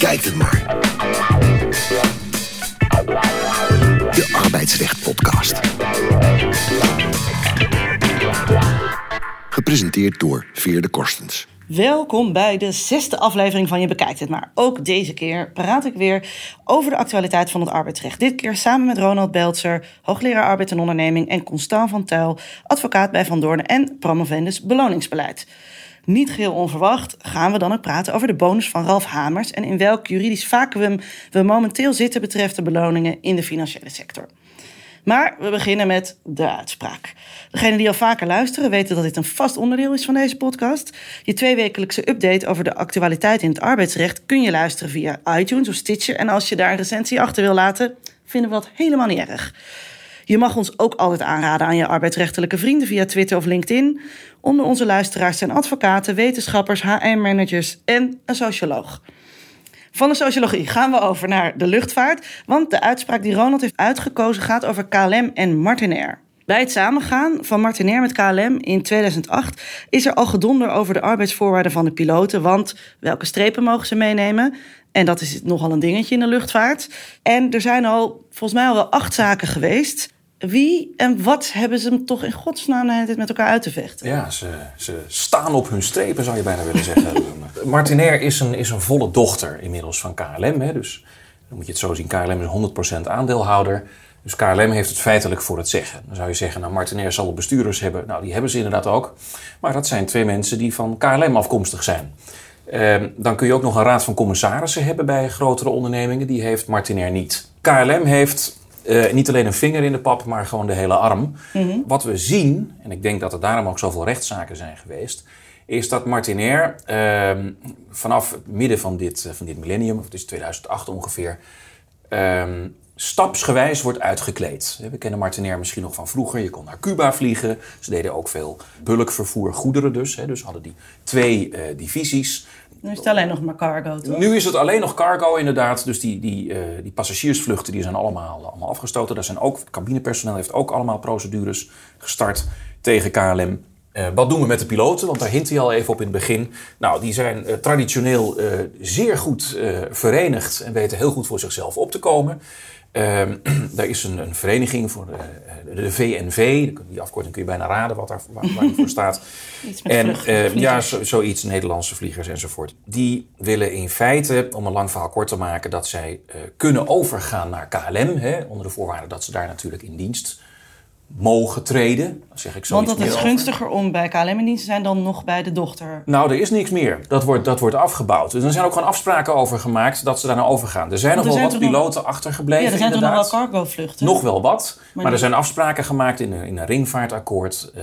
bekijkt het maar. De Arbeidsrecht Podcast. Gepresenteerd door Veer de Korstens. Welkom bij de zesde aflevering van Je Bekijkt Het Maar. Ook deze keer praat ik weer over de actualiteit van het arbeidsrecht. Dit keer samen met Ronald Beltzer, hoogleraar arbeid en onderneming... en Constant van Tuil, advocaat bij Van Doorn en promovendus beloningsbeleid. Niet geheel onverwacht gaan we dan ook praten over de bonus van Ralf Hamers... en in welk juridisch vacuüm we momenteel zitten betreft de beloningen in de financiële sector. Maar we beginnen met de uitspraak. Degenen die al vaker luisteren weten dat dit een vast onderdeel is van deze podcast. Je tweewekelijkse update over de actualiteit in het arbeidsrecht kun je luisteren via iTunes of Stitcher. En als je daar een recensie achter wil laten, vinden we dat helemaal niet erg. Je mag ons ook altijd aanraden aan je arbeidsrechtelijke vrienden via Twitter of LinkedIn. Onder onze luisteraars zijn advocaten, wetenschappers, HR-managers en een socioloog. Van de sociologie gaan we over naar de luchtvaart. Want de uitspraak die Ronald heeft uitgekozen gaat over KLM en Martinair. Bij het samengaan van Martinair met KLM in 2008 is er al gedonder over de arbeidsvoorwaarden van de piloten. Want welke strepen mogen ze meenemen? En dat is nogal een dingetje in de luchtvaart. En er zijn al volgens mij al wel acht zaken geweest. Wie en wat hebben ze hem toch in godsnaam dit met elkaar uit te vechten? Ja, ze, ze staan op hun strepen, zou je bijna willen zeggen. Martinair is een, is een volle dochter inmiddels van KLM. Hè, dus dan moet je het zo zien. KLM is 100% aandeelhouder. Dus KLM heeft het feitelijk voor het zeggen. Dan zou je zeggen, nou Martinair zal bestuurders hebben. Nou, die hebben ze inderdaad ook. Maar dat zijn twee mensen die van KLM afkomstig zijn. Ehm, dan kun je ook nog een raad van commissarissen hebben bij grotere ondernemingen. Die heeft Martinair niet. KLM heeft uh, niet alleen een vinger in de pap, maar gewoon de hele arm. Mm Wat we zien, en ik denk dat er daarom ook zoveel rechtszaken zijn geweest, is dat Martinair uh, vanaf het midden van dit, van dit millennium, of het is 2008 ongeveer, ehm, stapsgewijs wordt uitgekleed. We kennen Martinair misschien nog van vroeger. Je kon naar Cuba vliegen. Ze deden ook veel bulkvervoer, goederen dus. Dus hadden die twee uh, divisies. Nu is het alleen nog maar cargo, toch? Nu is het alleen nog cargo, inderdaad. Dus die, die, uh, die passagiersvluchten die zijn allemaal, allemaal afgestoten. Daar zijn ook, het cabinepersoneel heeft ook allemaal procedures gestart tegen KLM. Uh, wat doen we met de piloten? Want daar hint hij al even op in het begin. Nou, die zijn uh, traditioneel uh, zeer goed verenigd en weten heel goed voor zichzelf op te komen. Ehm, daar is een, een vereniging voor de, de, VNV. Die afkorting kun je bijna raden wat daar, waar, waar die voor staat. Iets met en vlucht, uh, ja, zo, zoiets, Nederlandse vliegers enzovoort. Die willen in feite, om een lang verhaal kort te maken, dat zij uh, kunnen overgaan naar KLM. Hè, onder de voorwaarde dat ze daar natuurlijk in dienst mogen treden. Zeg ik Want dat is over. gunstiger om bij KLM in dienst te zijn dan nog bij de dochter. Nou, er is niks meer. Dat wordt, dat wordt afgebouwd. Dus er zijn ook gewoon afspraken over gemaakt dat ze daar naar overgaan. Er zijn Want nog er wel zijn wat piloten achtergebleven. Ja, er zijn toch nog wel inderdaad. cargo vluchten? Nog wel wat. Maar, er zijn afspraken gemaakt in een, in een ringvaartakkoord. eh,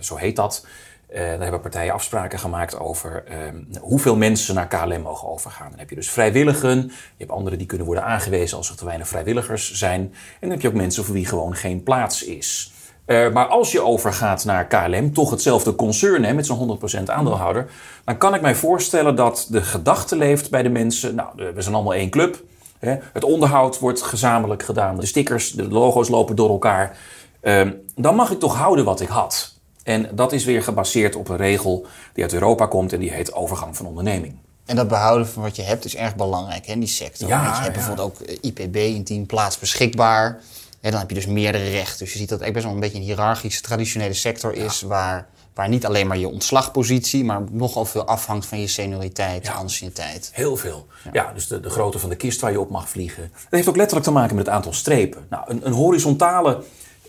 zo heet dat. Eh, daar hebben partijen afspraken gemaakt over eh, hoeveel mensen naar KLM mogen overgaan. Dan heb je dus vrijwilligen. Je hebt anderen die kunnen worden aangewezen als er te weinig vrijwilligers zijn. En dan heb je ook mensen voor wie gewoon geen plaats is. Eh, maar als je overgaat naar KLM, toch hetzelfde concern hè, met zo'n 100% aandeelhouder, dan kan ik mij voorstellen dat de gedachte leeft bij de mensen. Nou, we zijn allemaal één club. Hè. Het onderhoud wordt gezamenlijk gedaan. De stickers, de logo's lopen door elkaar. Ehm, dan mag ik toch houden wat ik had. En dat is weer gebaseerd op een regel die uit Europa komt en die heet overgang van onderneming. En dat behouden van wat je hebt is erg belangrijk hè, in die sector. Ja, Want je hebt ja. bijvoorbeeld ook eh, IPB, intiem plaats beschikbaar. En dan heb je dus meerdere rechten. Dus je ziet dat het best wel een beetje een hiërarchische, traditionele sector is... Waar, waar niet alleen maar je ontslagpositie... maar nogal veel afhangt van je senioriteit, Ja. anciëniteit. Heel veel. Ja, dus de, de grootte van de kist waar je op mag vliegen. Dat heeft ook letterlijk te maken met het aantal strepen. Nou, een, een horizontale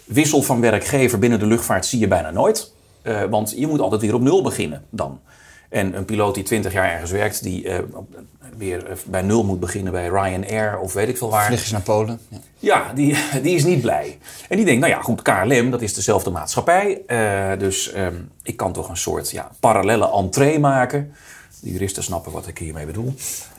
wissel van werkgever binnen de luchtvaart zie je bijna nooit. Eh, want je moet altijd weer op nul beginnen dan. En een piloot die 20 jaar ergens werkt, die eh, op- weer eh, bij nul moet beginnen bij Ryanair of weet ik veel waar. Vliegjes naar Polen. Ja. Ja, die, die is niet blij. En die denkt, nou ja, goed, KLM, dat is dezelfde maatschappij. Eh, dus ehm, ik kan toch een soort ja, parallelle entree maken. De juristen snappen wat ik hiermee bedoel.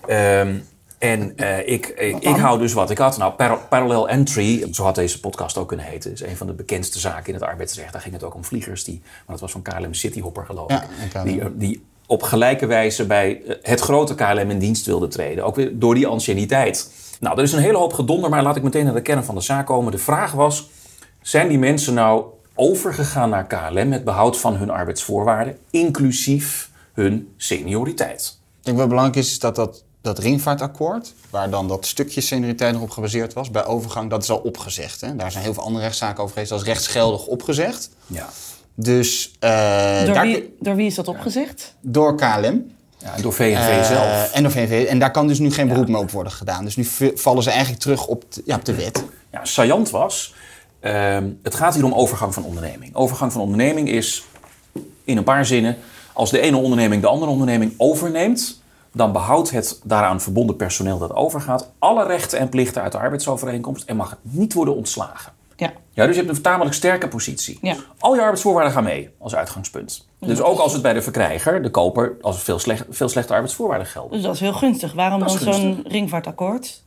Ehm, en eh, ik, ik, ik hou dus wat ik had. Nou, par- parallel entry, zo had deze podcast ook kunnen heten, is een van de bekendste zaken in het arbeidsrecht. Daar ging het ook om vliegers, die, maar dat was van KLM Cityhopper geloof Ja, ik. Die, die op gelijke wijze bij eh, het grote KLM in dienst wilde treden. Ook weer door die anciëniteit. Nou, er is een hele hoop gedonder, maar laat ik meteen naar de kern van de zaak komen. De vraag was, zijn die mensen nou overgegaan naar KLM met behoud van hun arbeidsvoorwaarden, inclusief hun senioriteit? Ik denk wat belangrijk is, is dat, dat dat ringvaartakkoord, waar dan dat stukje senioriteit nog op gebaseerd was, bij overgang, dat is al opgezegd. Hè? Daar zijn heel veel andere rechtszaken over geweest, dat is rechtsgeldig opgezegd. Ja. Dus uh, door, daar, wie, door wie is dat opgezegd? door KLM. ja en door VNV Eh, zelf. En door VNV. En daar kan dus nu geen beroep meer op worden gedaan. Dus nu vallen ze eigenlijk terug op de, ja, op de wet. Ja, saillant was, ehm, het gaat hier om overgang van onderneming. Overgang van onderneming is in een paar zinnen, als de ene onderneming de andere onderneming overneemt, dan behoudt het daaraan verbonden personeel dat overgaat alle rechten en plichten uit de arbeidsovereenkomst en mag het niet worden ontslagen. Ja. Ja, dus je hebt een tamelijk sterke positie. Ja. Al je arbeidsvoorwaarden gaan mee als uitgangspunt. Dus ook als het bij de verkrijger, de koper, als het veel, slecht, veel slechte arbeidsvoorwaarden gelden. Dus dat is heel gunstig. Waarom dan zo'n ringvaartakkoord?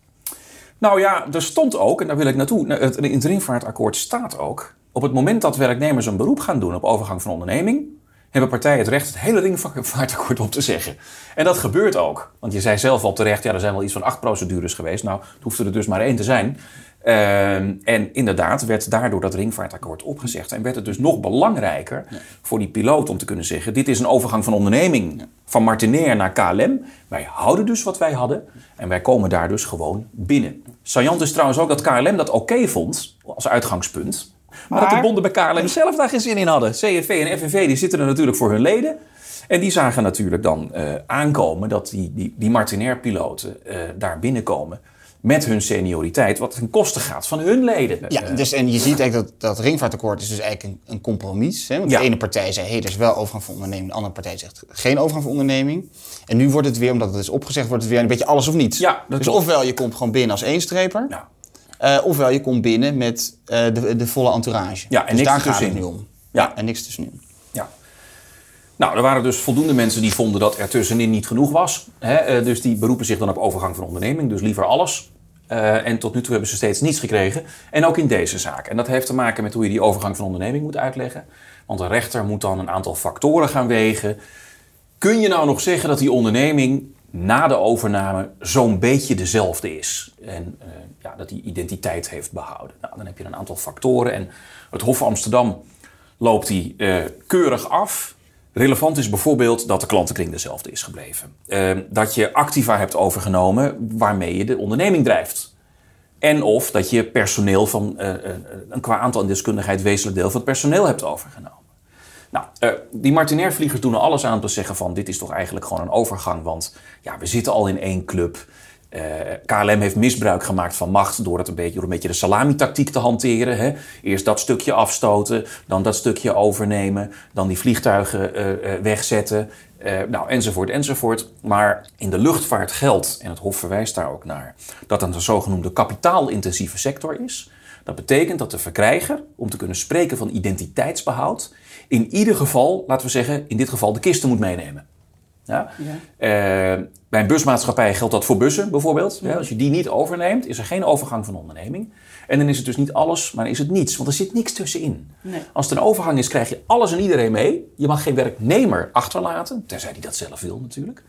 Nou ja, er stond ook, en daar wil ik naartoe, in het ringvaartakkoord staat ook... op het moment dat werknemers een beroep gaan doen op overgang van onderneming... hebben partijen het recht het hele ringvaartakkoord op te zeggen. En dat gebeurt ook. Want je zei zelf al terecht, ja, er zijn wel iets van acht procedures geweest. Nou, het hoefde er dus maar één te zijn. Ehm, en inderdaad werd daardoor dat ringvaartakkoord opgezegd. En werd het dus nog belangrijker voor die piloot om te kunnen zeggen... dit is een overgang van onderneming van Martinair naar KLM. Wij houden dus wat wij hadden en wij komen daar dus gewoon binnen. Saillant is trouwens ook dat KLM dat oké vond als uitgangspunt. Maar, dat de bonden bij KLM zelf daar geen zin in hadden. CNV en FNV die zitten er natuurlijk voor hun leden. En die zagen natuurlijk dan eh, aankomen dat die, die, die Martinair-piloten eh, daar binnenkomen met hun senioriteit, wat ten koste gaat van hun leden. Ja, Eh, dus, en je ziet eigenlijk dat dat ringvaartakkoord is dus eigenlijk een, een compromis. Hè? Want Ja. de ene partij zei, hé, hey, er is wel overgang van onderneming. De andere partij zegt, geen overgang van onderneming. En nu wordt het weer, omdat het is opgezegd, wordt het weer een beetje alles of niets. Ja, dus klopt. ofwel je komt gewoon binnen als éénstreper. ja. Eh, ofwel je komt binnen met eh, de, de volle entourage. Ja, en dus niks daar gaat het ertussenin. nu om. Ja. En niks tussenin. Ja. Nou, er waren dus voldoende mensen die vonden dat er tussenin niet genoeg was. Hè? eh, Dus die beroepen zich dan op overgang van onderneming, dus liever alles. En tot nu toe hebben ze steeds niets gekregen. En ook in deze zaak. En dat heeft te maken met hoe je die overgang van onderneming moet uitleggen. Want een rechter moet dan een aantal factoren gaan wegen. Kun je nou nog zeggen dat die onderneming na de overname zo'n beetje dezelfde is? En eh, ja, dat die identiteit heeft behouden. Nou, dan heb je een aantal factoren. En het Hof Amsterdam loopt die eh, keurig af. Relevant is bijvoorbeeld dat de klantenkring dezelfde is gebleven. Eh, dat je activa hebt overgenomen waarmee je de onderneming drijft. En of dat je personeel van een qua aantal en deskundigheid wezenlijk deel van het personeel hebt overgenomen. Nou, eh, die Martinair-vliegers doen er alles aan om te zeggen van... dit is toch eigenlijk gewoon een overgang, want ja, we zitten al in één club. Eh, KLM heeft misbruik gemaakt van macht door, het een beetje, een beetje de salami-tactiek te hanteren. Hè? Eerst dat stukje afstoten, dan dat stukje overnemen... dan die vliegtuigen eh, wegzetten, nou, enzovoort, enzovoort. Maar in de luchtvaart geldt, en het Hof verwijst daar ook naar... dat het een zogenoemde kapitaalintensieve sector is... Dat betekent dat de verkrijger, om te kunnen spreken van identiteitsbehoud, in ieder geval, laten we zeggen, in dit geval de kisten moet meenemen. Ja? Eh, bij een busmaatschappij geldt dat voor bussen bijvoorbeeld. Ja, als je die niet overneemt, is er geen overgang van onderneming. En dan is het dus niet alles, maar is het niets. Want er zit niks tussenin. Nee. Als het een overgang is, krijg je alles en iedereen mee. Je mag geen werknemer achterlaten, tenzij die dat zelf wil natuurlijk.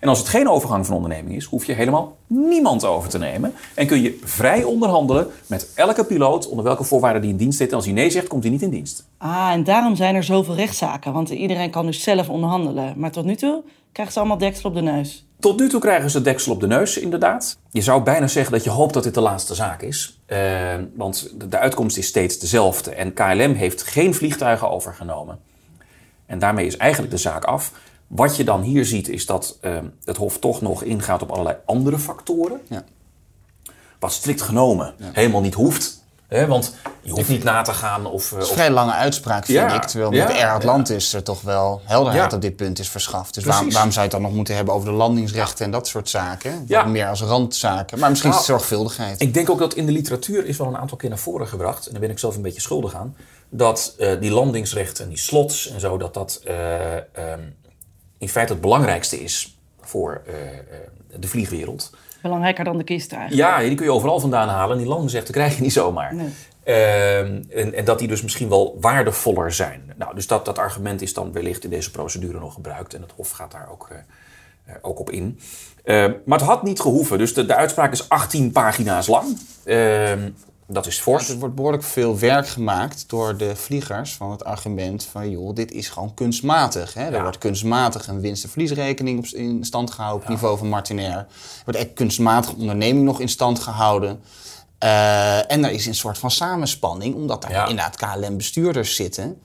En als het geen overgang van onderneming is, hoef je helemaal niemand over te nemen. En kun je vrij onderhandelen met elke piloot onder welke voorwaarden die in dienst zit. En als hij nee zegt, komt hij niet in dienst. Ah, en daarom zijn er zoveel rechtszaken. Want iedereen kan dus zelf onderhandelen. Maar tot nu toe krijgen ze allemaal deksel op de neus. Tot nu toe krijgen ze deksel op de neus, inderdaad. Je zou bijna zeggen dat je hoopt dat dit de laatste zaak is. Eh, want de, de uitkomst is steeds dezelfde. En KLM heeft geen vliegtuigen overgenomen. En daarmee is eigenlijk de zaak af. Wat je dan hier ziet is dat eh, het Hof toch nog ingaat op allerlei andere factoren. Ja. Wat strikt genomen helemaal niet hoeft. Hè, want je hoeft niet na te gaan of... eh, Dat is of een vrij lange uitspraak, vind Ja, ik. Terwijl met Air Atlantis er toch wel helderheid op dit punt is verschaft. Dus waarom, waarom zou je het dan nog moeten hebben over de landingsrechten en dat soort zaken? Wat. Meer als randzaken. Maar misschien is het Nou, zorgvuldigheid. Ik denk ook dat in de literatuur is wel een aantal keer naar voren gebracht, en daar ben ik zelf een beetje schuldig aan, dat eh, die landingsrechten en die slots en zo, dat dat eh, ehm, in feite het belangrijkste is voor eh, eh, de vliegwereld. Belangrijker dan de kist eigenlijk. Ja, die kun je overal vandaan halen en die landingsrechten krijg je niet zomaar. Nee. Ehm, en, en dat die dus misschien wel waardevoller zijn. Nou, dus dat, dat argument is dan wellicht in deze procedure nog gebruikt. En het Hof gaat daar ook, eh, ook op in. Ehm, maar het had niet gehoeven. Dus de, de uitspraak is 18 pagina's lang. Dat is fors. Er wordt behoorlijk veel werk gemaakt door de vliegers van het argument van joh, dit is gewoon kunstmatig. Hè? Er Ja. wordt kunstmatig een winst- en verliesrekening op, in stand gehouden op niveau van Martinair. Er wordt echt kunstmatig onderneming nog in stand gehouden. Eh, en er is een soort van samenspanning, omdat daar Ja. inderdaad KLM-bestuurders zitten.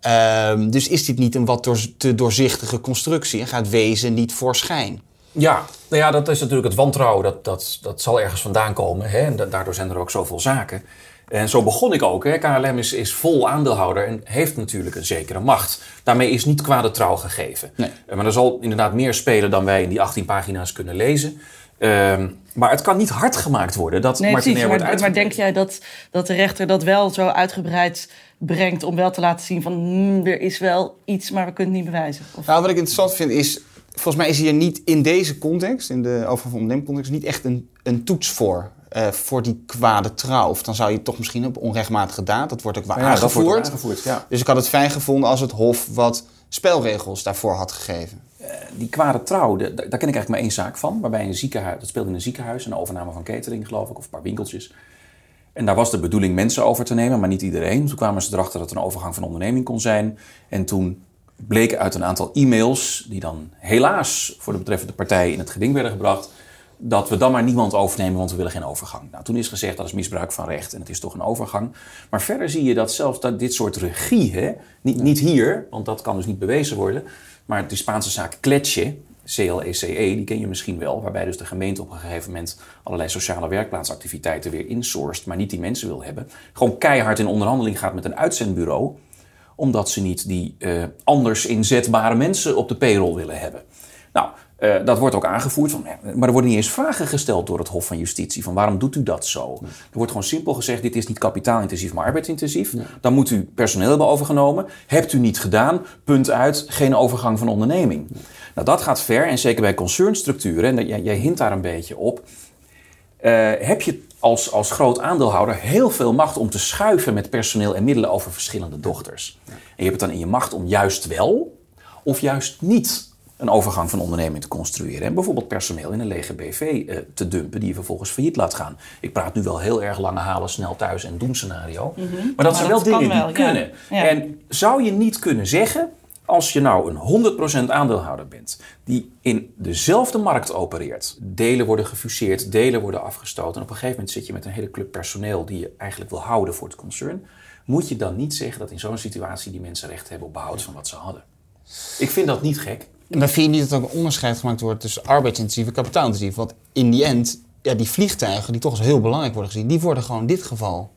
Ehm, dus is dit niet een wat door, te doorzichtige constructie en gaat wezen niet voor schijn? Ja, nou ja, dat is natuurlijk het wantrouwen. Dat, dat, dat zal ergens vandaan komen. Hè? En da- daardoor zijn er ook zoveel zaken. En zo begon ik ook. Hè? KLM is, is vol aandeelhouder en heeft natuurlijk een zekere macht. Daarmee is niet kwade trouw gegeven. Nee. Eh, Maar er zal inderdaad meer spelen dan wij in die 18 pagina's kunnen lezen. Ehm, maar het kan niet hard gemaakt worden dat Nee, Martinair precies. wordt Maar, maar denk jij dat, dat de rechter dat wel zo uitgebreid brengt om wel te laten zien van hmm, er is wel iets, maar we kunnen het niet bewijzen? Of, Nou, wat ik interessant vind is, volgens mij is hier niet in deze context, in de overgang van ondernemingcontext, niet echt een, een toets voor. eh, voor die kwade trouw. Of dan zou je toch misschien op onrechtmatige daad, dat wordt ook wel Ja, wordt aangevoerd. ja. Dus ik had het fijn gevonden als het Hof wat spelregels daarvoor had gegeven. die kwade trouw, de- daar ken ik eigenlijk maar één zaak van. Waarbij een ziekenhuis, dat speelde in een ziekenhuis, een overname van catering geloof ik, of een paar winkeltjes. En daar was de bedoeling mensen over te nemen, maar niet iedereen. Toen kwamen ze erachter dat het een overgang van onderneming kon zijn. En toen bleek uit een aantal e-mails, die dan helaas voor de betreffende partij in het geding werden gebracht, dat we dan maar niemand overnemen, want we willen geen overgang. Nou, toen is gezegd dat is misbruik van recht en het is toch een overgang. Maar verder zie je dat zelfs dat dit soort regie, hè, niet, niet hier, want dat kan dus niet bewezen worden, maar de Spaanse zaak Kletje, CLECE, E, die ken je misschien wel, waarbij dus de gemeente op een gegeven moment allerlei sociale werkplaatsactiviteiten weer insourced, maar niet die mensen wil hebben. Gewoon keihard in onderhandeling gaat met een uitzendbureau, omdat ze niet die eh, anders inzetbare mensen op de payroll willen hebben. Nou, eh, dat wordt ook aangevoerd, van, eh, maar er worden niet eens vragen gesteld door het Hof van Justitie. Van waarom doet u dat zo? Er wordt gewoon simpel gezegd, dit is niet kapitaalintensief, maar arbeidsintensief. Dan moet u personeel hebben overgenomen. Hebt u niet gedaan, punt uit, geen overgang van onderneming. Nou, dat gaat ver en zeker bij concernstructuren, en jij, jij hint daar een beetje op, heb je als, als groot aandeelhouder heel veel macht om te schuiven met personeel en middelen over verschillende dochters. En je hebt het dan in je macht om juist wel of juist niet een overgang van onderneming te construeren. En bijvoorbeeld personeel in een lege BV eh, te dumpen die je vervolgens failliet laat gaan. Ik praat nu wel heel erg lange halen, snel thuis en doen scenario. Maar dat Maar zijn dat wel dingen wel, die ja. kunnen. Ja. En zou je niet kunnen zeggen, als je nou een 100% aandeelhouder bent, die in dezelfde markt opereert, delen worden gefuseerd, delen worden afgestoten, en op een gegeven moment zit je met een hele club personeel die je eigenlijk wil houden voor het concern, moet je dan niet zeggen dat in zo'n situatie die mensen recht hebben op behoud van wat ze hadden. Ik vind dat niet gek. En dan vind je niet dat er ook een onderscheid gemaakt wordt tussen arbeidsintensief en kapitaalintensief. Want in die end, ja, die vliegtuigen die toch als heel belangrijk worden gezien, die worden gewoon in dit geval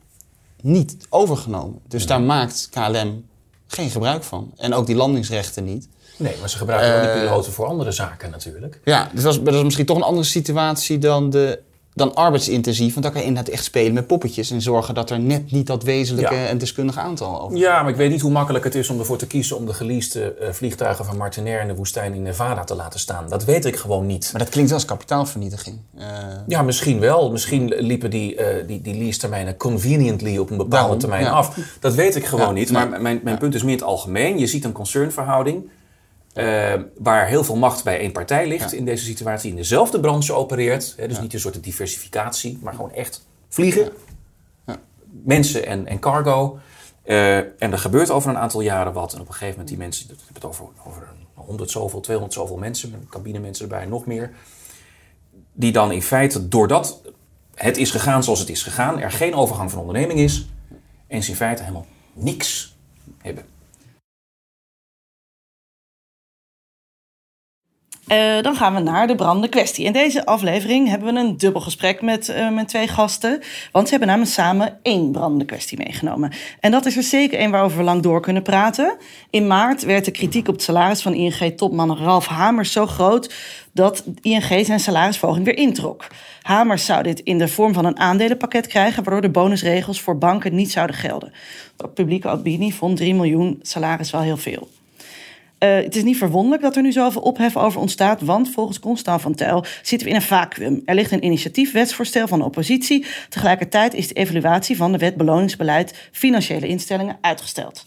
niet overgenomen. Dus daar maakt KLM geen gebruik van. En ook die landingsrechten niet. Nee, maar ze gebruiken wel die Eh, piloten voor andere zaken natuurlijk. Ja, dus dat is, dat is misschien toch een andere situatie dan, de, dan arbeidsintensief. Want dan kan je inderdaad echt spelen met poppetjes en zorgen dat er net niet dat wezenlijke Ja. en deskundige aantal over. Ja, maar ik weet niet hoe makkelijk het is om ervoor te kiezen om de geleaste eh, vliegtuigen van Martinair in de woestijn in Nevada te laten staan. Dat weet ik gewoon niet. Maar dat klinkt als kapitaalvernietiging. Eh, Ja, misschien wel. Misschien liepen die, eh die, die lease-termijnen conveniently op een bepaalde Daarom, termijn ja. af. Dat weet ik gewoon Ja, niet. Maar mijn, mijn punt is meer in het algemeen. Je ziet een concernverhouding eh, waar heel veel macht bij één partij ligt. Ja. In deze situatie in dezelfde branche opereert. Hè, dus Ja. niet een soort diversificatie, maar gewoon echt vliegen. Ja. Mensen en, en cargo. Eh, en er gebeurt over een aantal jaren wat. En op een gegeven moment die mensen, ik heb het over, over 100 zoveel, 200 zoveel mensen, met cabinemensen erbij, nog meer. Die dan in feite, doordat het is gegaan zoals het is gegaan, er geen overgang van onderneming is, en ze in feite helemaal niks hebben. Eh, dan gaan we naar de brandende kwestie. In deze aflevering hebben we een dubbel gesprek met eh, mijn twee gasten. Want ze hebben namelijk samen één brandende kwestie meegenomen. En dat is er zeker één waarover we lang door kunnen praten. In maart werd de kritiek op het salaris van ING-topman Ralf Hamers zo groot... dat ING zijn salarisverhoging weer introk. Hamers zou dit in de vorm van een aandelenpakket krijgen... waardoor de bonusregels voor banken niet zouden gelden. De publieke opinie vond 3 miljoen salaris wel heel veel. Eh, het is niet verwonderlijk dat er nu zoveel ophef over ontstaat, want volgens Constant van Tel zitten we in een vacuüm. Er ligt een initiatiefwetsvoorstel van de oppositie. Tegelijkertijd is de evaluatie van de wet beloningsbeleid financiële instellingen uitgesteld.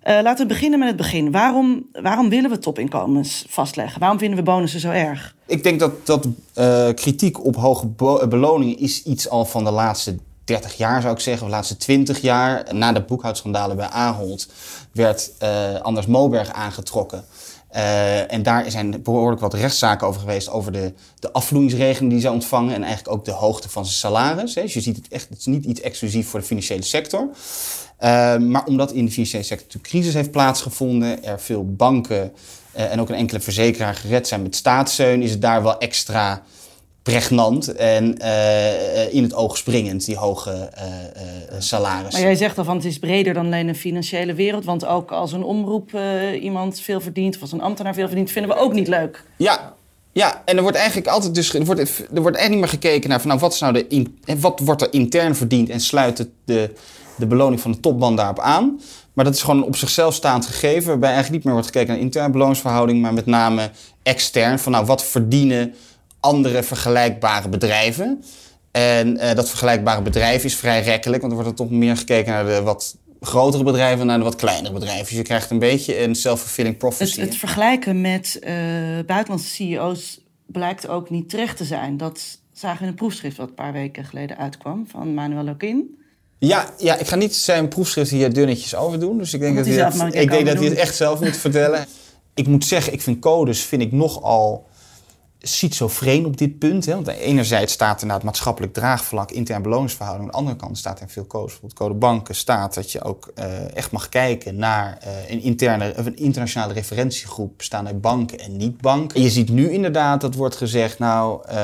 Eh, laten we beginnen met het begin. Waarom, waarom willen we topinkomens vastleggen? Waarom vinden we bonussen zo erg? Ik denk dat, dat eh, kritiek op hoge beloningen is iets al van de laatste 30 jaar zou ik zeggen, of de laatste 20 jaar. Na de boekhoudschandalen bij Ahold werd eh, Anders Moberg aangetrokken. Eh, en daar zijn behoorlijk wat rechtszaken over geweest over de, de afvloeingsregeling die zij ontvangen en eigenlijk ook de hoogte van zijn salaris. Hè. Dus je ziet het echt, het is niet iets exclusief voor de financiële sector. Uh, maar omdat in de financiële sector een crisis heeft plaatsgevonden, er veel banken en ook een enkele verzekeraar gered zijn met staatssteun, is het daar wel extra pregnant en uh, in het oog springend, die hoge salarissen. Maar jij zegt al van het is breder dan alleen een financiële wereld, want ook als een omroep iemand veel verdient of als een ambtenaar veel verdient, vinden we ook niet leuk. Ja, ja, en er wordt eigenlijk altijd dus er wordt, er wordt echt niet meer gekeken naar van nou wat is nou de in, wat wordt er intern verdiend en sluit het de de beloning van de topman daarop aan. Maar dat is gewoon een op zichzelf staand gegeven, waarbij eigenlijk niet meer wordt gekeken naar interne beloningsverhouding, maar met name extern. Van nou, wat verdienen andere vergelijkbare bedrijven? En uh, dat vergelijkbare bedrijf is vrij rekkelijk, want er wordt er toch meer gekeken naar de wat grotere bedrijven en naar de wat kleinere bedrijven. Dus je krijgt een beetje een self-fulfilling prophecy. Het, het vergelijken met uh, buitenlandse CEO's blijkt ook niet terecht te zijn. Dat zagen we in een proefschrift wat een paar weken geleden uitkwam van Manuel Lokin. Ja, ja, ik ga niet zijn proefschrift hier dunnetjes over doen. Dus ik denk dat, hij het, ik denk dat hij het echt zelf moet vertellen. Ik moet zeggen, ik vind codes vind ik nogal schizofreen op dit punt. Hè? Want enerzijds staat er naar het maatschappelijk draagvlak, intern beloningsverhouding. Aan de andere kant staat er veel codes. Bijvoorbeeld code banken staat dat je ook uh, echt mag kijken naar uh, een, interne, of een internationale referentiegroep bestaan uit banken en niet-banken. En je ziet nu inderdaad dat wordt gezegd, nou, uh,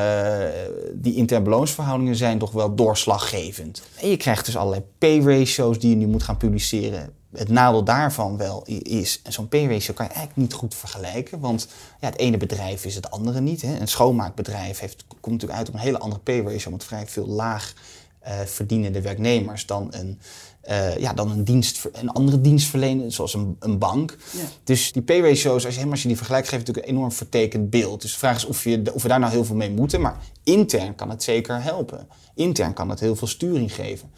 die interne beloningsverhoudingen zijn toch wel doorslaggevend. En je krijgt dus allerlei pay-ratio's die je nu moet gaan publiceren het nadeel daarvan wel is, zo'n P-ratio kan je eigenlijk niet goed vergelijken. Want ja, het ene bedrijf is het andere niet. Hè. Een schoonmaakbedrijf heeft, komt natuurlijk uit op een hele andere P-ratio met vrij veel laag uh, verdienende werknemers dan een, uh, ja, dan een, dienst, een andere dienstverlener, zoals een, een bank. Ja. Dus die P-ratio's, als je, als je die vergelijkt, geeft natuurlijk een enorm vertekend beeld. Dus de vraag is of, je, of we daar nou heel veel mee moeten. Maar intern kan het zeker helpen. Intern kan het heel veel sturing geven.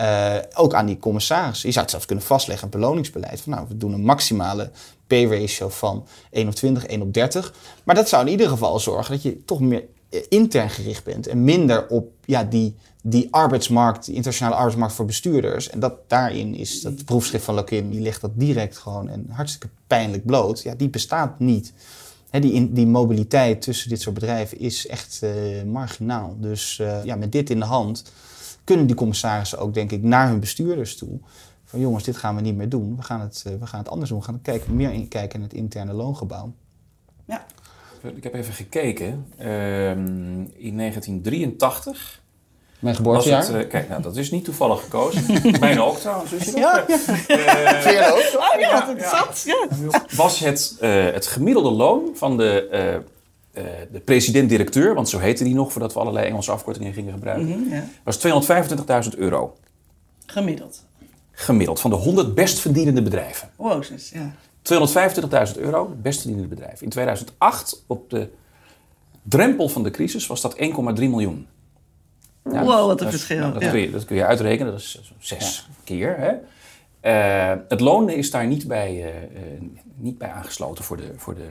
Uh, ook aan die commissaris. Je zou het zelfs kunnen vastleggen, een beloningsbeleid. Van, nou, we doen een maximale P-ratio van 1 op 20, 1 op 30. Maar dat zou in ieder geval zorgen dat je toch meer intern gericht bent. En minder op ja, die, die arbeidsmarkt, die internationale arbeidsmarkt voor bestuurders. En dat daarin is dat proefschrift van Lokin, die legt dat direct gewoon en hartstikke pijnlijk bloot. Ja, die bestaat niet. Die, die mobiliteit tussen dit soort bedrijven is echt uh, marginaal. Dus ja, met dit in de hand kunnen die commissarissen ook, denk ik, naar hun bestuurders toe. Van jongens, dit gaan we niet meer doen. We gaan het, uh, we gaan het anders doen. We gaan kijken, meer in, kijken in het interne loongebouw. Ja. Ik heb even gekeken. Uh, in 1983. Mijn geboortejaar? Het, uh, kijk, nou, dat is niet toevallig gekozen. Mijn ook trouwens. Wist je dat? Ja, ja. Uh, ook? Oh ja, dat. Ja. Was het, het gemiddelde loon van de uh, de president-directeur, want zo heette die nog voordat we allerlei Engelse afkortingen gingen gebruiken, Mm -hmm, ja. was 225.000 euro. Gemiddeld. Gemiddeld, van de 100 best verdienende bedrijven. Wow, dus, ja. 225.000 euro, best verdienende bedrijf. In 2008, op de drempel van de crisis, was dat 1,3 miljoen. Ja, wow, wat een verschil. Nou, dat, ja. kun je, dat kun je uitrekenen, dat is zes ja. keer. Hè? Uh, het loon is daar niet bij, uh, niet bij aangesloten voor de, voor de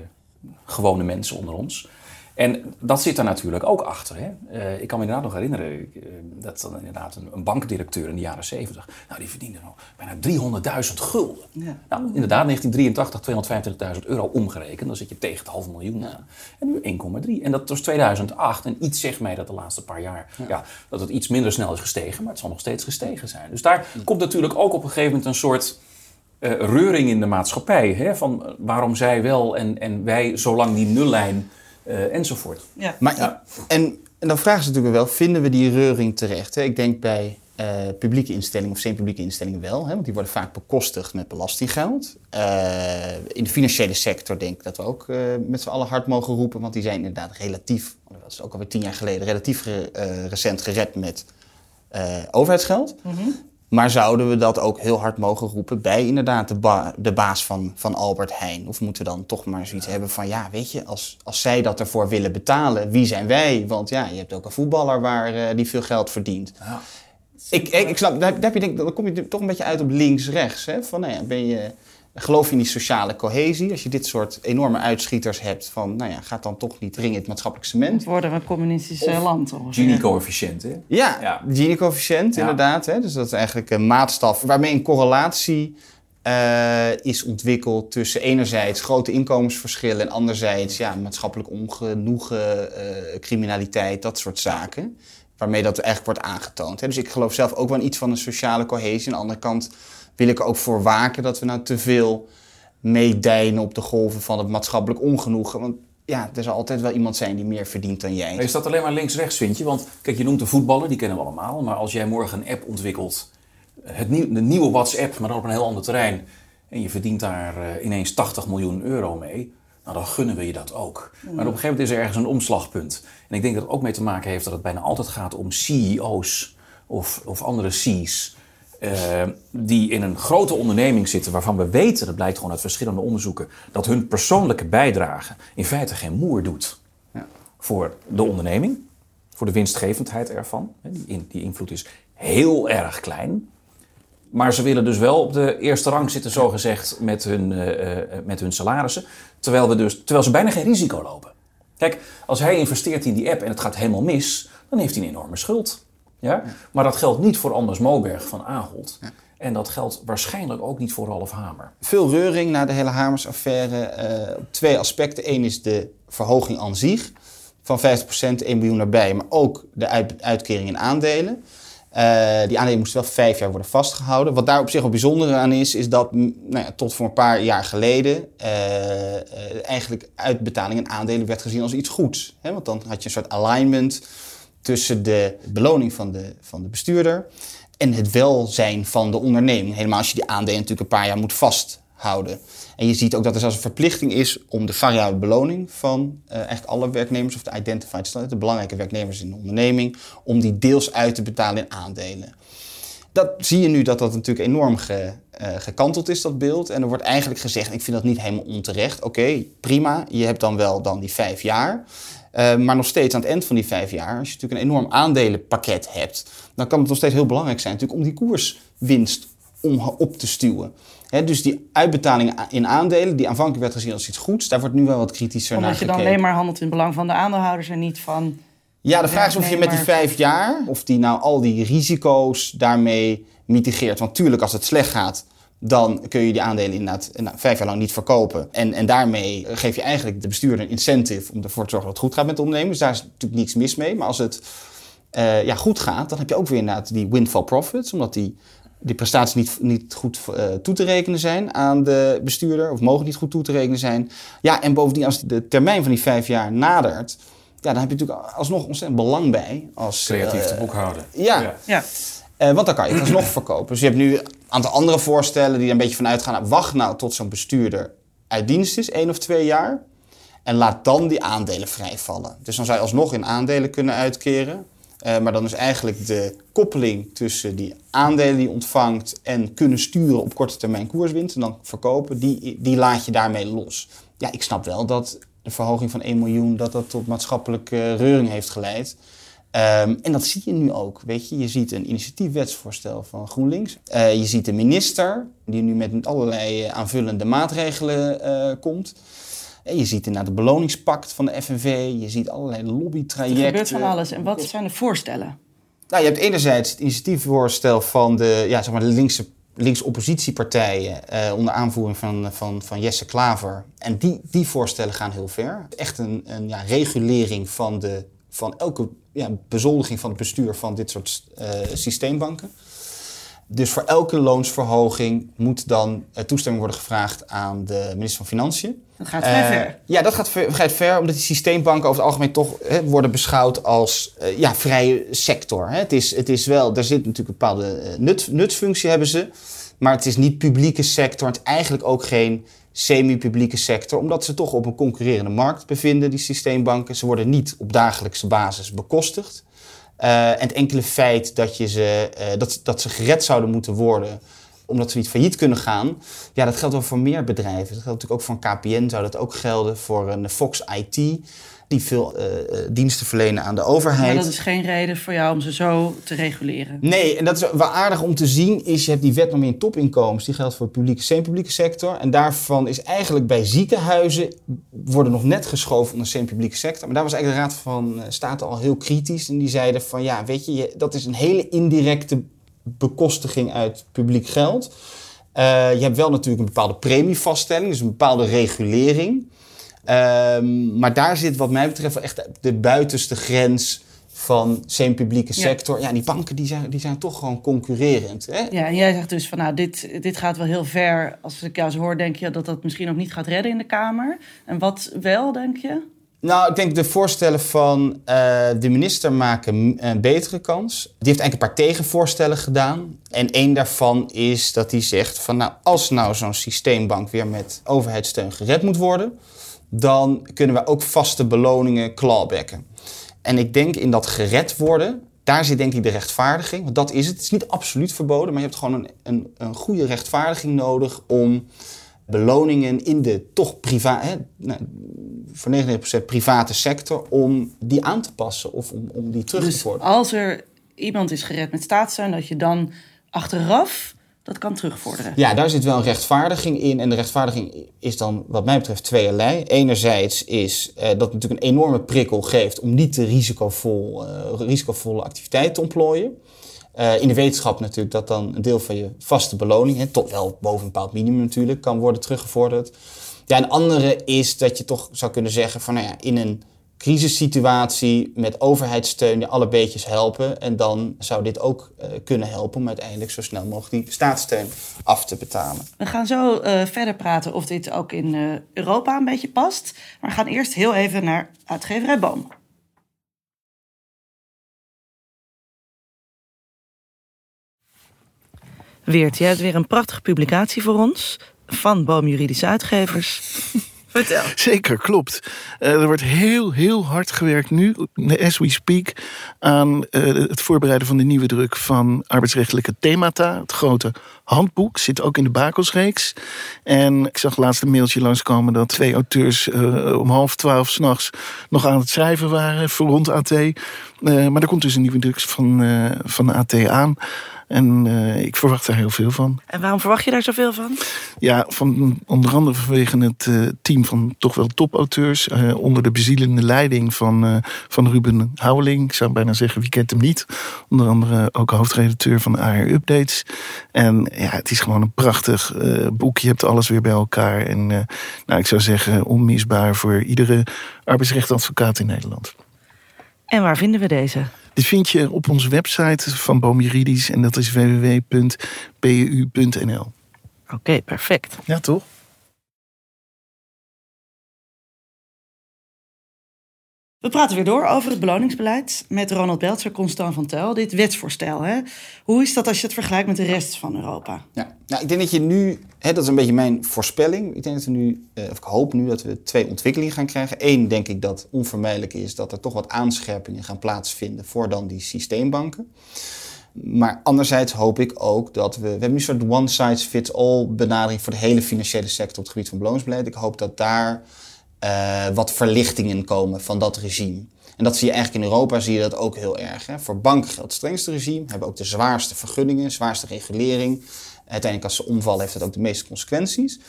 gewone mensen onder ons. En dat zit er natuurlijk ook achter. Hè? Uh, ik kan me inderdaad nog herinneren uh, dat dan inderdaad een, een, bankdirecteur in de jaren 70, nou die verdiende nog bijna 300.000 gulden. Ja. Nou, inderdaad, 1983, 225.000 euro omgerekend, dan zit je tegen het half miljoen ja. aan. En nu 1,3. En dat was 2008. En iets zegt mij dat de laatste paar jaar, ja. ja. dat het iets minder snel is gestegen, maar het zal nog steeds gestegen zijn. Dus daar komt natuurlijk ook op een gegeven moment een soort reuring in de maatschappij. Hè? Van waarom zij wel en, en wij zolang die nullijn uh, enzovoort. Ja. Maar, ja. En, en dan vragen ze natuurlijk wel, vinden we die reuring terecht? Hè? Ik denk bij uh, publieke instellingen of semi-publieke instellingen wel, hè? want die worden vaak bekostigd met belastinggeld. in de financiële sector denk ik dat we ook met z'n allen hard mogen roepen, want die zijn inderdaad relatief, dat is ook alweer tien jaar geleden, relatief re recent gered met overheidsgeld. Mhm. Mm -hmm. Maar zouden we dat ook heel hard mogen roepen bij inderdaad de, ba de baas van, van Albert Heijn? Of moeten we dan toch maar zoiets hebben van, ja, weet je, als, als zij dat ervoor willen betalen, wie zijn wij? Want ja, je hebt ook een voetballer waar, uh, die veel geld verdient. Ja. Ik, ik, ik snap, daar, heb je denk, dan kom je toch een beetje uit op links-rechts. Van, nou ja, ben je, Geloof je in die sociale cohesie? Als je dit soort enorme uitschieters hebt van, nou ja, gaat dan toch niet ringen in het maatschappelijk cement. Worden we een communistisch land? Gini-coëfficiënt, hè? Ja, Ja. Gini-coëfficiënt Ja. inderdaad. Hè? Dus dat is eigenlijk een maatstaf waarmee een correlatie eh, is ontwikkeld tussen enerzijds grote inkomensverschillen en anderzijds ja, maatschappelijk ongenoegen, eh, criminaliteit, dat soort zaken. Waarmee dat eigenlijk wordt aangetoond. Hè? Dus ik geloof zelf ook wel in iets van een sociale cohesie. Aan de andere kant wil ik ook voor waken dat we nou te veel meedijnen op de golven van het maatschappelijk ongenoegen. Want ja, er zal altijd wel iemand zijn die meer verdient dan jij. Maar is dat alleen maar links-rechts, vind je? Want kijk, je noemt de voetballer, die kennen we allemaal. Maar als jij morgen een app ontwikkelt, het de nieuwe WhatsApp, maar dan op een heel ander terrein. En je verdient daar eh, ineens 80 miljoen euro mee. Nou, dan gunnen we je dat ook. Maar op een gegeven moment is er ergens een omslagpunt. En ik denk dat het ook mee te maken heeft dat het bijna altijd gaat om CEO's of, of andere C's. Eh, die in een grote onderneming zitten waarvan we weten, dat blijkt gewoon uit verschillende onderzoeken, dat hun persoonlijke bijdrage in feite geen moer doet voor de onderneming, voor de winstgevendheid ervan. Die, in- die invloed is heel erg klein. Maar ze willen dus wel op de eerste rang zitten, zogezegd, met hun, eh, eh, met hun salarissen. Terwijl, we dus, terwijl ze bijna geen risico lopen. Kijk, als hij investeert in die app en het gaat helemaal mis, dan heeft hij een enorme schuld. Ja? Maar dat geldt niet voor Anders Moberg van Ahold. En dat geldt waarschijnlijk ook niet voor Ralf Hamer. veel reuring na de hele Hamers-affaire. op twee aspecten. Eén is de verhoging aan zich van 50%, 1 miljoen erbij. Maar ook de uit, uitkering in aandelen. Eh, die aandelen moesten wel vijf jaar worden vastgehouden. Wat daar op zich wel bijzonder aan is, is dat nou ja, tot voor een paar jaar geleden eh, eigenlijk uitbetaling in aandelen werd gezien als iets goeds. Hè? Want dan had je een soort alignment tussen de beloning van de, van de bestuurder en het welzijn van de onderneming. Helemaal als je die aandelen natuurlijk een paar jaar moet vasthouden. En je ziet ook dat er zelfs een verplichting is om de variabele beloning van eh, eigenlijk alle werknemers, of de identified staff, de belangrijke werknemers in de onderneming, om die deels uit te betalen in aandelen. Dat zie je nu dat dat natuurlijk enorm eh, gekanteld is, dat beeld. En er wordt eigenlijk gezegd, ik vind dat niet helemaal onterecht. Oké, prima, je hebt dan wel dan die vijf jaar. Eh, maar nog steeds aan het eind van die vijf jaar, als je natuurlijk een enorm aandelenpakket hebt, dan kan het nog steeds heel belangrijk zijn natuurlijk om die koerswinst om, op te stuwen. Dus die uitbetalingen a- in aandelen, die aanvankelijk werd gezien als iets goeds, daar wordt nu wel wat kritischer naar Omdat je dan gekeken. alleen maar handelt in het belang van de aandeelhouders en niet van... Ja, de vraag is of je met die vijf jaar, of die nou al die risico's daarmee mitigeert. Want tuurlijk, als het slecht gaat, dan kun je die aandelen inderdaad nou, vijf jaar lang niet verkopen. En, en daarmee geef je eigenlijk de bestuurder een incentive om ervoor te zorgen dat het goed gaat met de ondernemers. Daar is natuurlijk niks mis mee. Maar als het eh, ja, goed gaat, dan heb je ook weer inderdaad die windfall profits. Omdat die, die prestaties niet, niet goed eh, toe te rekenen zijn aan de bestuurder. Of mogen niet goed toe te rekenen zijn. Ja, en bovendien als de termijn van die vijf jaar nadert... Ja, dan heb je natuurlijk alsnog ontzettend belang bij. Als, Creatief eh, te boekhouden. ja. Ja, eh, want dan kan je het alsnog verkopen. Dus je hebt nu aantal andere voorstellen die er een beetje van uitgaan. Wacht nou tot zo'n bestuurder uit dienst is, één of twee jaar. En laat dan die aandelen vrijvallen. Dus dan zou je alsnog in aandelen kunnen uitkeren. Eh, maar dan is eigenlijk de koppeling tussen die aandelen die je ontvangt en kunnen sturen op korte termijn koerswinst en dan verkopen, die, die laat je daarmee los. Ja, ik snap wel dat de verhoging van 1 miljoen dat dat tot maatschappelijke reuring heeft geleid. Ehm, en dat zie je nu ook. Weet je, je ziet een initiatiefwetsvoorstel van GroenLinks. Eh, je ziet de minister, die nu met allerlei eh, aanvullende maatregelen eh, komt. En je ziet inderdaad het beloningspact van de FNV. Je ziet allerlei er lobbytrajecten. gebeurt van alles. En wat zijn de voorstellen? Nou, je hebt enerzijds het initiatiefvoorstel van de, ja, zeg maar de linkse, linkse oppositiepartijen eh, onder aanvoering van, van, van Jesse Klaver. En die, die voorstellen gaan heel ver. Echt een, een ja, regulering van, de, van elke ja, bezoldiging van het bestuur van dit soort eh, systeembanken. Dus voor elke loonsverhoging moet dan eh, toestemming worden gevraagd aan de minister van Financiën. Dat gaat vrij Eh, ver. Ja, dat gaat ver, gaat ver, omdat die systeembanken over het algemeen toch hè, worden beschouwd als ja, vrije sector. Hè. Het, is, het is wel, daar zit natuurlijk een bepaalde nut, nutsfunctie hebben ze, maar het is niet publieke sector. Het is eigenlijk ook geen semi-publieke sector, omdat ze toch op een concurrerende markt bevinden, die systeembanken. Ze worden niet op dagelijkse basis bekostigd. Eh, en het enkele feit dat, je ze, eh, dat, dat ze gered zouden moeten worden omdat ze niet failliet kunnen gaan. Ja, dat geldt wel voor meer bedrijven. Dat geldt natuurlijk ook voor een KPN, zou dat ook gelden. Voor een Fox IT. Die veel eh, eh, diensten verlenen aan de overheid. Maar dat is geen reden voor jou om ze zo te reguleren. Nee, en dat is wel aardig om te zien, is je hebt die wet nog meer topinkomens. Die geldt voor de publieke, semi-publieke sector. En daarvan is eigenlijk bij ziekenhuizen, worden nog net geschoven onder de semi-publieke sector. Maar daar was eigenlijk de Raad van eh, State al heel kritisch. En die zeiden van, ja, weet je, je dat is een hele indirecte bekostiging uit publiek geld. Uh, je hebt wel natuurlijk een bepaalde premievaststelling, dus een bepaalde regulering. Um, maar daar zit wat mij betreft echt de buitenste grens van semi-publieke sector. Ja. ja, die banken die zijn, die zijn toch gewoon concurrerend. Hè? Ja, en jij zegt dus van nou, dit, dit gaat wel heel ver. Als ik jou zo hoor, denk je dat dat misschien ook niet gaat redden in de Kamer. En wat wel, denk je? Nou, ik denk de voorstellen van uh, de minister maken een betere kans. Die heeft eigenlijk een paar tegenvoorstellen gedaan. En één daarvan is dat hij zegt van nou, als nou zo'n systeembank weer met overheidssteun gered moet worden, dan kunnen we ook vaste beloningen clawbacken. En ik denk in dat gered worden, daar zit denk ik de rechtvaardiging. Want dat is het. Het is niet absoluut verboden, maar je hebt gewoon een, een, een goede rechtvaardiging nodig om beloningen in de toch privaat, nou, voor 99% private sector, om die aan te passen of om, om die terug dus te worden. Als er iemand is gered met staatssteun, dat je dan achteraf dat kan terugvorderen. Ja, daar zit wel een rechtvaardiging in. En de rechtvaardiging is dan, wat mij betreft, tweeërlei. Enerzijds is uh, dat het natuurlijk een enorme prikkel geeft om niet de risicovol, uh, risicovolle activiteit te ontplooien. Uh, in de wetenschap natuurlijk dat dan een deel van je vaste beloning, hè, tot wel boven een bepaald minimum natuurlijk, kan worden teruggevorderd. Ja, een andere is dat je toch zou kunnen zeggen van, nou ja, in een crisissituatie met overheidssteun alle beetjes helpen. En dan zou dit ook uh, kunnen helpen om uiteindelijk zo snel mogelijk die staatssteun af te betalen. We gaan zo uh, verder praten of dit ook in uh, Europa een beetje past. Maar we gaan eerst heel even naar uitgeverij Boom. Weert, jij hebt weer een prachtige publicatie voor ons van Boom Juridische Uitgevers. Zeker, klopt. Uh, er wordt heel, heel hard gewerkt nu, as we speak, aan uh, het voorbereiden van de nieuwe druk van arbeidsrechtelijke themata. Het grote handboek zit ook in de Bakelsreeks. En ik zag laatst een mailtje langskomen dat twee auteurs uh, om half twaalf s'nachts nog aan het schrijven waren voor rond AT. maar er komt dus een nieuwe druk van, van AT aan. En uh, ik verwacht daar heel veel van. En waarom verwacht je daar zoveel van? Ja, van, onder andere vanwege het uh, team van toch wel topauteurs. Uh, onder de bezielende leiding van, van Ruben Houweling. Ik zou bijna zeggen, wie kent hem niet? Onder andere ook hoofdredacteur van AR Updates. En ja, het is gewoon een prachtig boek. Je hebt alles weer bij elkaar. En nou, ik zou zeggen, onmisbaar voor iedere arbeidsrechtadvocaat in Nederland. En waar vinden we deze? Dit vind je op onze website van Boom Juridisch en dat is www.pu.nl. Oké, okay, perfect. Ja, toch? We praten weer door over het beloningsbeleid met Ronald Beltzer, Constant van Tel. Dit wetsvoorstel, hè? hoe is dat als je het vergelijkt met de rest van Europa? Ja, nou, ik denk dat je nu, hè, dat is een beetje mijn voorspelling. Ik denk dat we nu, of ik hoop nu dat we twee ontwikkelingen gaan krijgen. Eén, denk ik dat onvermijdelijk is dat er toch wat aanscherpingen gaan plaatsvinden voor dan die systeembanken. Maar anderzijds hoop ik ook dat we. We hebben nu een soort one-size-fits-all benadering voor de hele financiële sector op het gebied van beloningsbeleid. Ik hoop dat daar uh, wat verlichtingen komen van dat regime. En dat zie je eigenlijk in Europa, zie je dat ook heel erg. Hè. Voor banken geldt het strengste regime, hebben ook de zwaarste vergunningen, zwaarste regulering. Uiteindelijk als ze omvallen heeft dat ook de meeste consequenties.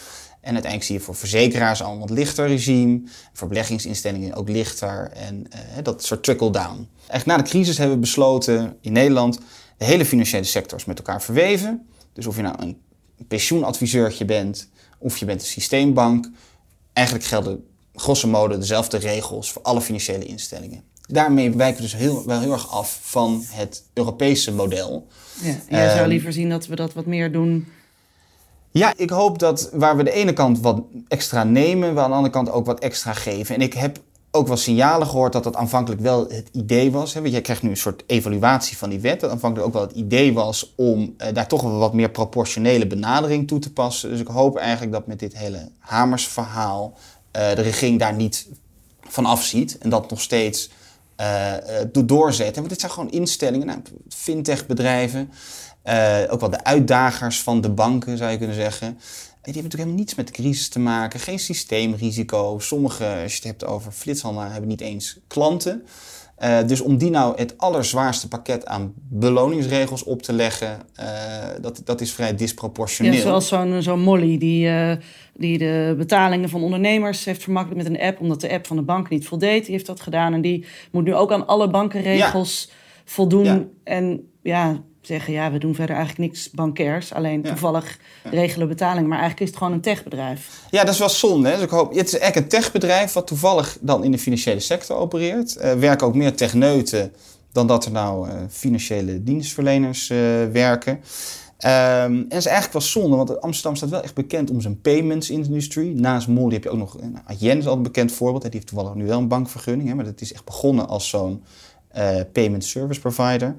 En uiteindelijk zie je voor verzekeraars al een lichter regime. Voor beleggingsinstellingen ook lichter. En uh, dat soort trickle-down. Echt na de crisis hebben we besloten in Nederland... de hele financiële sector is met elkaar verweven. Dus of je nou een pensioenadviseurtje bent... of je bent een systeembank... eigenlijk gelden grosso modo dezelfde regels voor alle financiële instellingen. Daarmee wijken we dus heel, wel heel erg af van het Europese model. Ja, en jij zou liever zien dat we dat wat meer doen ja, ik hoop dat waar we de ene kant wat extra nemen, we aan de andere kant ook wat extra geven. En ik heb ook wel signalen gehoord dat dat aanvankelijk wel het idee was. Hè? Want jij krijgt nu een soort evaluatie van die wet. Dat aanvankelijk ook wel het idee was om uh, daar toch wel wat meer proportionele benadering toe te passen. Dus ik hoop eigenlijk dat met dit hele Hamers verhaal uh, de regering daar niet van afziet. En dat nog steeds eh, eh, do- doorzetten. Want dit zijn gewoon instellingen, nou, fintech-bedrijven. eh, ook wel de uitdagers van de banken, zou je kunnen zeggen. En die hebben natuurlijk helemaal niets met de crisis te maken. Geen systeemrisico. Sommige, als je het hebt over flitshandelaar, hebben niet eens klanten. Eh, dus om die nou het allerzwaarste pakket aan beloningsregels op te leggen, eh, dat, dat is vrij disproportioneel. Ja, zoals zo'n zo'n Molly die, eh, die de betalingen van ondernemers heeft vermakkelijkt met een app, omdat de app van de bank niet voldeed. Die heeft dat gedaan en die moet nu ook aan alle bankenregels voldoen. Ja. En ja, zeggen ja, we doen verder eigenlijk niks bankairs. Alleen Ja. toevallig regelen betalingen. Maar eigenlijk is het gewoon een techbedrijf. Ja, dat is wel zonde. Hè? Dus ik hoop, het is echt een techbedrijf wat toevallig dan in de financiële sector opereert. Er werken ook meer techneuten dan dat er nou eh, financiële dienstverleners eh, werken. Ehm, en dat is eigenlijk wel zonde, want Amsterdam staat wel echt bekend om zijn payments industry. Naast Molly heb je ook nog, nou, Adyen is al een bekend voorbeeld. hè. Die heeft toevallig nu wel een bankvergunning, hè, maar dat is echt begonnen als zo'n payment service provider.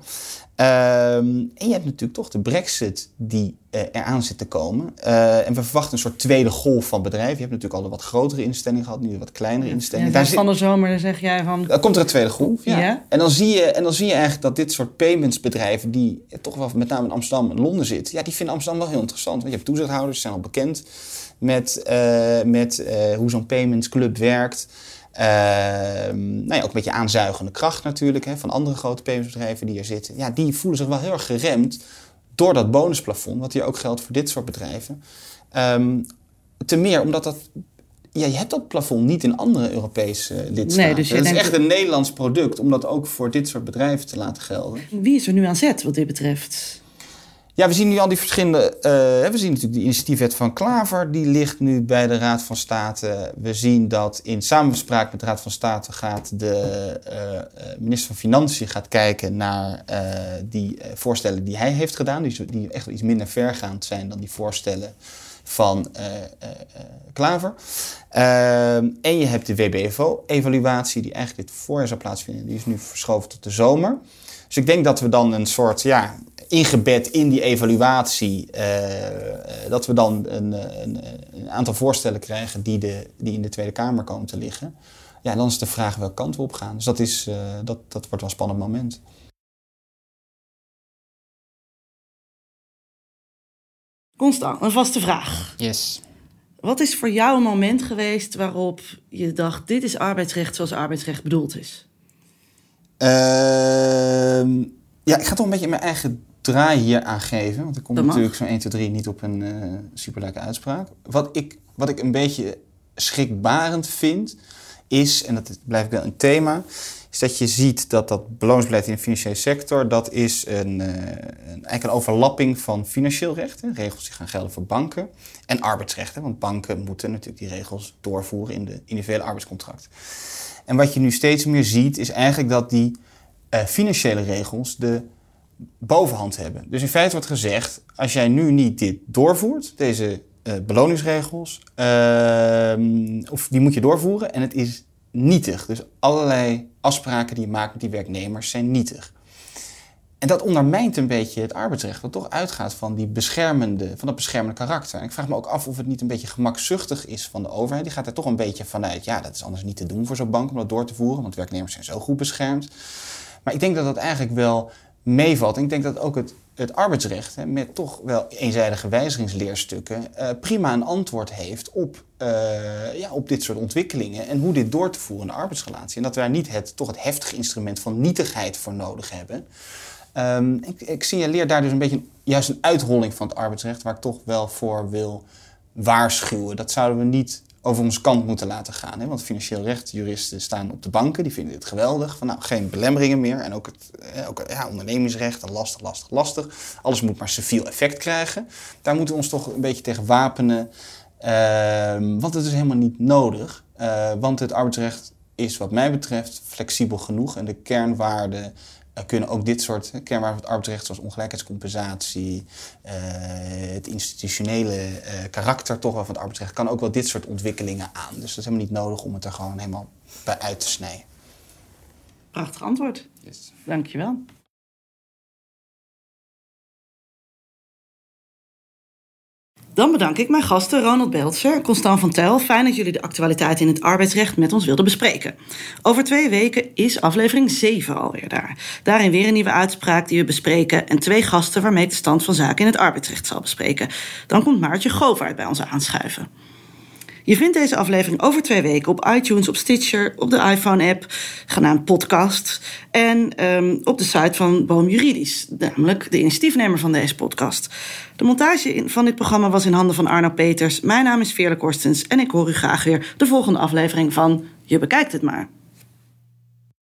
Ehm, en je hebt natuurlijk toch de brexit die eh, eraan zit te komen. Eh, en we verwachten een soort tweede golf van bedrijven. Je hebt natuurlijk al de wat grotere instellingen gehad, nu de wat kleinere instellingen. Daar zit- van de zomer dan zeg jij van... dan komt er een tweede golf. Ja. Ja. En, dan zie je, en dan zie je eigenlijk dat dit soort paymentsbedrijven, die toch wel met name in Amsterdam en Londen zitten, ja, die vinden Amsterdam wel heel interessant. Want je hebt toezichthouders, die zijn al bekend met, eh, met eh, hoe zo'n payments club werkt. Ehm, nou ja, ook een beetje aanzuigende kracht natuurlijk hè, van andere grote paymentsbedrijven die er zitten. Ja, die voelen zich wel heel erg geremd door dat bonusplafond, wat hier ook geldt voor dit soort bedrijven. Ehm te meer omdat dat ja, je hebt dat plafond niet in andere Europese eh, lidstaten. Nee, dus je het is echt een Nederlands product om dat ook voor dit soort bedrijven te laten gelden. Wie is er nu aan zet wat dit betreft? Ja, we zien nu al die verschillende. eh, we zien natuurlijk de initiatiefwet van Klaver, die ligt nu bij de Raad van State. We zien dat in samenspraak met de Raad van State gaat de eh, eh, minister van Financiën gaat kijken naar die voorstellen die hij heeft gedaan, die, zo- die echt iets minder vergaand zijn dan die voorstellen van Klaver. Ehm, en je hebt de WBFO-evaluatie, die eigenlijk dit voorjaar zou plaatsvinden. Die is nu verschoven tot de zomer. Dus ik denk dat we dan een soort, ja, ingebed in die evaluatie, eh, eh, dat we dan een, eh, een, een aantal voorstellen krijgen die, de, die in de Tweede Kamer komen te liggen. Ja, dan is de vraag welke kant we op gaan. Dus dat, is, eh, dat, dat wordt wel een spannend moment. Constant, een vaste vraag. Yes. Wat is voor jou een moment geweest waarop je dacht: dit is arbeidsrecht zoals arbeidsrecht bedoeld is? Ehm, ja, ik ga toch een beetje mijn eigen draai hier aangeven. Want ik kom natuurlijk zo'n 1, 2, 3 niet op een eh superleuke uitspraak. Wat ik, wat ik een beetje schrikbarend vind, is, en dat blijft wel een thema, is dat je ziet dat dat beloningsbeleid in de financiële sector, dat is een, eh, een, eigenlijk een overlapping van financieel recht. Hè, regels die gaan gelden voor banken. En arbeidsrecht. Hè, want banken moeten natuurlijk die regels doorvoeren in de individuele arbeidscontract. En wat je nu steeds meer ziet, is eigenlijk dat die eh, financiële regels de bovenhand hebben. Dus in feite wordt gezegd, als jij nu niet dit doorvoert, deze eh, beloningsregels, ehm, of die moet je doorvoeren en het is nietig. Dus allerlei afspraken die je maakt met die werknemers zijn nietig. En dat ondermijnt een beetje het arbeidsrecht, wat toch uitgaat van, die beschermende, van dat beschermende karakter. En ik vraag me ook af of het niet een beetje gemakzuchtig is van de overheid. Die gaat er toch een beetje vanuit, ja, dat is anders niet te doen voor zo'n bank om dat door te voeren, want werknemers zijn zo goed beschermd. Maar ik denk dat dat eigenlijk wel meevalt. Ik denk dat ook het, het arbeidsrecht, hè, met toch wel eenzijdige wijzigingsleerstukken, eh, prima een antwoord heeft op, eh, ja, op dit soort ontwikkelingen en hoe dit door te voeren in de arbeidsrelatie. En dat we daar niet het, toch het heftige instrument van nietigheid voor nodig hebben. Ehm, ik, ik signaleer daar dus een beetje juist een uitholling van het arbeidsrecht, waar ik toch wel voor wil waarschuwen. Dat zouden we niet over ons kant moeten laten gaan. Hè? Want financieel recht, juristen staan op de banken, die vinden dit geweldig. Van nou, geen belemmeringen meer. En ook het ook, ja, ondernemingsrecht, lastig, lastig, lastig. Alles moet maar civiel effect krijgen. Daar moeten we ons toch een beetje tegen wapenen. Ehm, want het is helemaal niet nodig. Eh, want het arbeidsrecht is wat mij betreft flexibel genoeg. En de kernwaarden kunnen ook dit soort kernwaarden van het arbeidsrecht... zoals ongelijkheidscompensatie, eh, het institutionele eh, karakter toch wel van het arbeidsrecht... kan ook wel dit soort ontwikkelingen aan. Dus dat is helemaal niet nodig om het er gewoon helemaal bij uit te snijden. Prachtig antwoord. Dankjewel. Dan bedank ik mijn gasten Ronald Beltzer en Constant van Tel. Fijn dat jullie de actualiteit in het arbeidsrecht met ons wilden bespreken. Over twee weken is aflevering 7 alweer daar. Daarin weer een nieuwe uitspraak die we bespreken... en twee gasten waarmee ik de stand van zaken in het arbeidsrecht zal bespreken. Dan komt Maartje Govaert bij ons aanschuiven. Je vindt deze aflevering over twee weken op iTunes, op Stitcher, op de iPhone-app, genaamd Podcast. En um, op de site van Boom Juridisch, namelijk de initiatiefnemer van deze podcast. De montage van dit programma was in handen van Arno Peters. Mijn naam is Veerle Korstens en ik hoor u graag weer de volgende aflevering van Je bekijkt het maar.